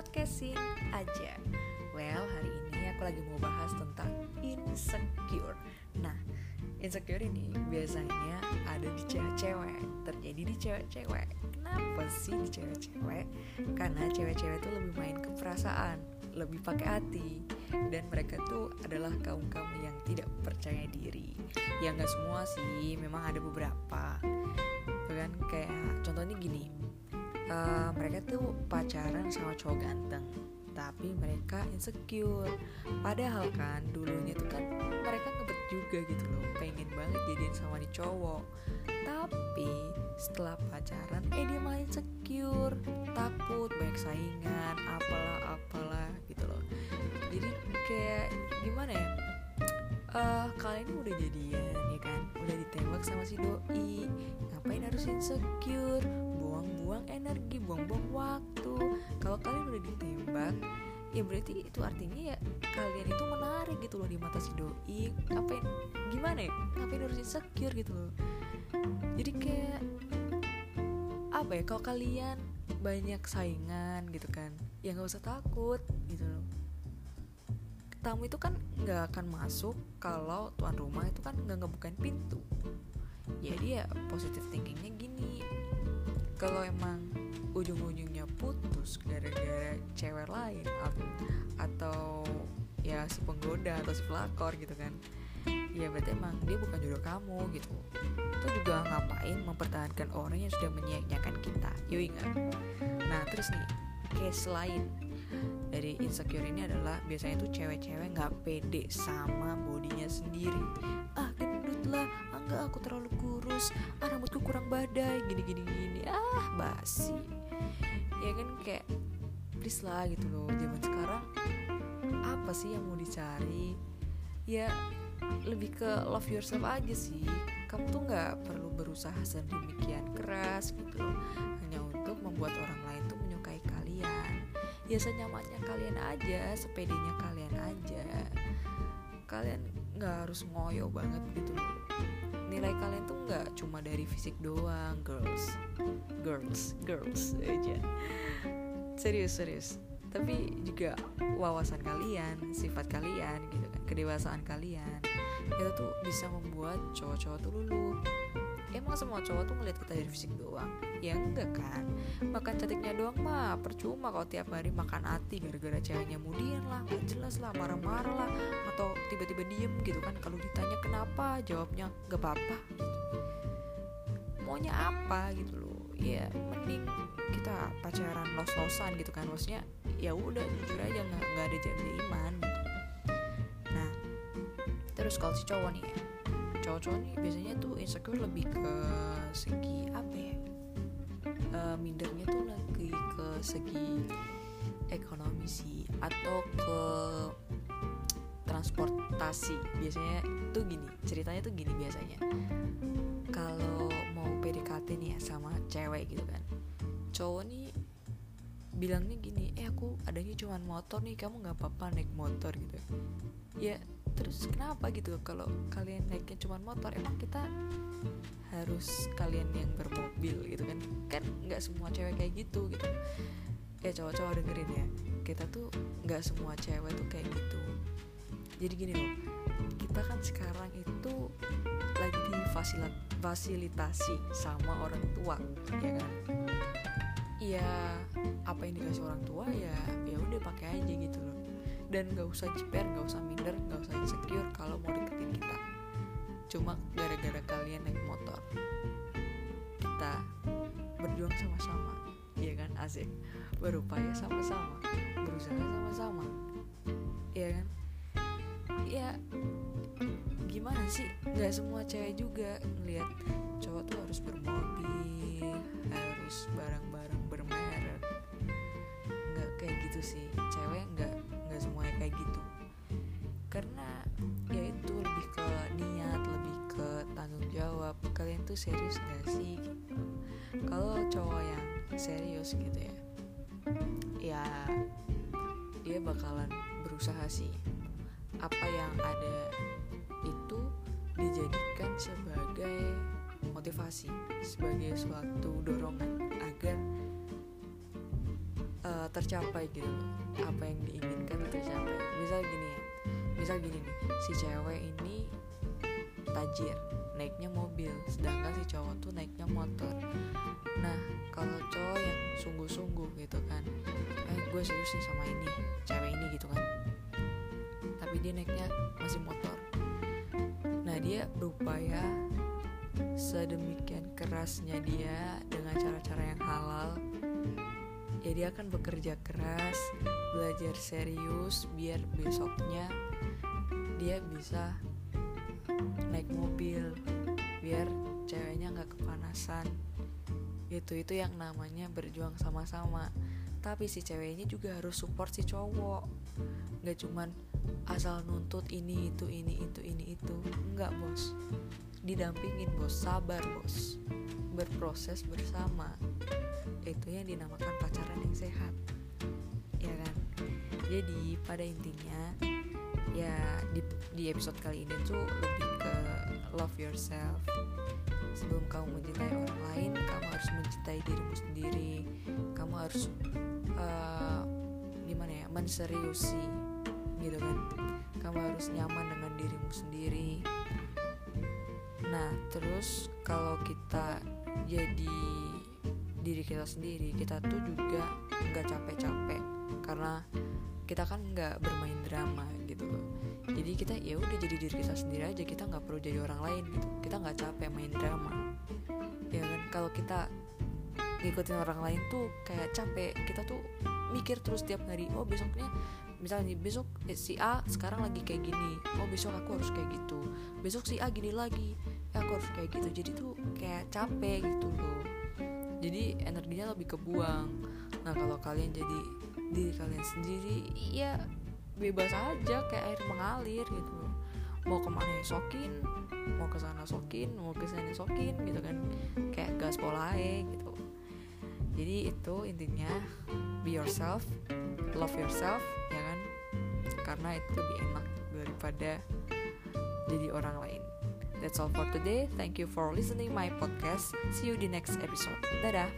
podcasting aja. Well, hari ini aku lagi mau bahas tentang insecure. Nah, insecure ini biasanya ada di cewek-cewek Terjadi di cewek-cewek. Kenapa sih di cewek-cewek? Karena cewek-cewek tuh lebih main ke perasaan Lebih pakai hati. Dan mereka tuh adalah kaum-kaum yang tidak percaya diri. Ya nggak semua sih, memang ada beberapa. Bahkan kayak contohnya gini uh, mereka tuh pacaran sama cowok ganteng tapi mereka insecure. Padahal kan dulunya tuh kan mereka ngebet juga gitu loh pengen banget jadian sama nih cowok. Tapi setelah pacaran eh dia malah insecure takut banyak saingan apalah apalah gitu loh. Jadi kayak gimana ya? Uh, kalian udah jadian ya kan? Udah ditembak sama si doi ngapain harus insecure buang-buang energi buang-buang waktu. Kalau kalian udah ditembak ya berarti itu artinya ya kalian itu menarik gitu loh di mata si doi. Ngapain gimana ya? Ngapain harus insecure gitu loh? Jadi kayak apa ya? Kalau kalian banyak saingan gitu kan ya nggak usah takut gitu loh. Tamu itu kan nggak akan masuk kalau tuan rumah itu kan nggak ngebukain pintu. Jadi ya positif thinkingnya gini kalau emang ujung-ujungnya putus gara-gara cewek lain atau ya si penggoda atau si pelakor gitu kan ya berarti emang dia bukan jodoh kamu gitu. Itu juga ngapain mempertahankan orang yang sudah menyia-nyiakan kita yuk ingat? Nah terus nih case lain dari insecure ini adalah biasanya tuh cewek-cewek nggak pede sama bodinya sendiri. Ah gendut lah ah enggak aku terlalu kurus ah rambutku kurang badai gini gini gini. Ah basi. Ya kan kayak please lah gitu loh zaman sekarang apa sih yang mau dicari? Ya lebih ke love yourself aja sih. Kamu tuh nggak perlu berusaha sedemikian keras gitu loh. Hanya untuk membuat orang lain tuh menyukai kalian. Ya senyamannya kalian aja sepedenya kalian aja. Kalian nggak harus ngoyo banget gitu loh nilai kalian tuh nggak cuma dari fisik doang girls. Girls girls aja. Serius serius. Tapi juga wawasan kalian sifat kalian gitu kan kedewasaan kalian itu tuh bisa membuat cowok-cowok tuh luluh emang semua cowok tuh ngeliat kita dari fisik doang? Ya enggak kan? Makan cantiknya doang mah percuma kalau tiap hari makan hati gara-gara ceweknya mudian lah gak jelas lah marah-marah lah atau tiba-tiba diem gitu kan. Kalau ditanya kenapa jawabnya gak apa-apa. Maunya apa gitu loh? Ya mending kita pacaran los-losan gitu kan. Maksudnya ya udah jujur aja nggak nggak ada janji iman gitu. Nah terus kalau si cowok nih cowok-cowok nih biasanya tuh insecure lebih ke segi apa ya? Uh, mindernya tuh lagi ke segi ekonomi sih atau ke transportasi. Biasanya tuh gini ceritanya tuh gini biasanya. Kalau mau PDKT nih ya sama cewek gitu kan. Cowok nih bilangnya gini eh aku adanya cuma motor nih kamu nggak apa-apa naik motor gitu. Ya terus kenapa gitu? Kalau kalian naiknya cuma motor emang kita harus kalian yang bermobil gitu kan? Kan nggak semua cewek kayak gitu gitu. Ya cowok-cowok dengerin ya. Kita tuh nggak semua cewek tuh kayak gitu. Jadi gini loh kita kan sekarang itu lagi difasilitasi sama orang tua ya kan? Ya apa yang dikasih orang tua ya ya udah pakai aja gitu loh. Dan gak usah jiper gak usah minder gak usah insecure kalau mau deketin kita. Cuma gara-gara kalian naik motor kita berjuang sama-sama iya kan asik? Berupaya sama-sama berusaha sama-sama iya kan? Ya gimana sih? Nggak semua cewek juga ngelihat cowok tuh harus tuh serius gak sih gitu. Kalau cowok yang serius gitu ya ya dia bakalan berusaha sih. Apa yang ada itu dijadikan sebagai motivasi sebagai suatu dorongan agar uh, tercapai gitu. Apa yang diinginkan tercapai. Misal gini ya misal gini nih si cewek ini tajir naiknya mobil sedangkan si cowok tuh naiknya motor. Nah kalau cowok yang sungguh-sungguh gitu kan eh gue serius nih sama ini cewek ini gitu kan. Tapi dia naiknya masih motor. Nah dia berupaya sedemikian kerasnya dia dengan cara-cara yang halal ya dia akan bekerja keras belajar serius biar besoknya dia bisa kepanasan itu itu yang namanya berjuang sama-sama. Tapi si ceweknya juga harus support si cowok. Nggak cuman asal nuntut ini itu ini itu ini itu. Nggak bos. Didampingin bos. Sabar bos. Berproses bersama. Itu yang dinamakan pacaran yang sehat. Ya kan? Jadi pada intinya ya di, di episode kali ini tuh lebih ke love yourself sebelum kamu mencintai orang lain kamu harus mencintai dirimu sendiri. Kamu harus uh, gimana ya menseriusi gitu kan. Kamu harus nyaman dengan dirimu sendiri. Nah terus kalau kita jadi diri kita sendiri kita tuh juga nggak capek-capek. Karena kita kan nggak bermain drama gitu loh jadi kita ya udah jadi diri kita sendiri aja kita nggak perlu jadi orang lain gitu. Kita nggak capek main drama. Ya kan kalau kita ngikutin orang lain tuh kayak capek. Kita tuh mikir terus tiap hari oh besoknya misalnya besok eh, si A sekarang lagi kayak gini. Oh besok aku harus kayak gitu. Besok si A gini lagi. Ya aku harus kayak gitu. Jadi tuh kayak capek gitu loh. Jadi energinya lebih kebuang. Nah kalau kalian jadi diri kalian sendiri ya bebas aja kayak air mengalir gitu mau ke mana ya sokin mau ke sana sokin mau ke sana sokin gitu kan kayak gas polae gitu jadi itu intinya be yourself love yourself ya kan karena itu lebih enak daripada jadi orang lain That's all for today. Thank you for listening my podcast. See you di next episode. Dadah.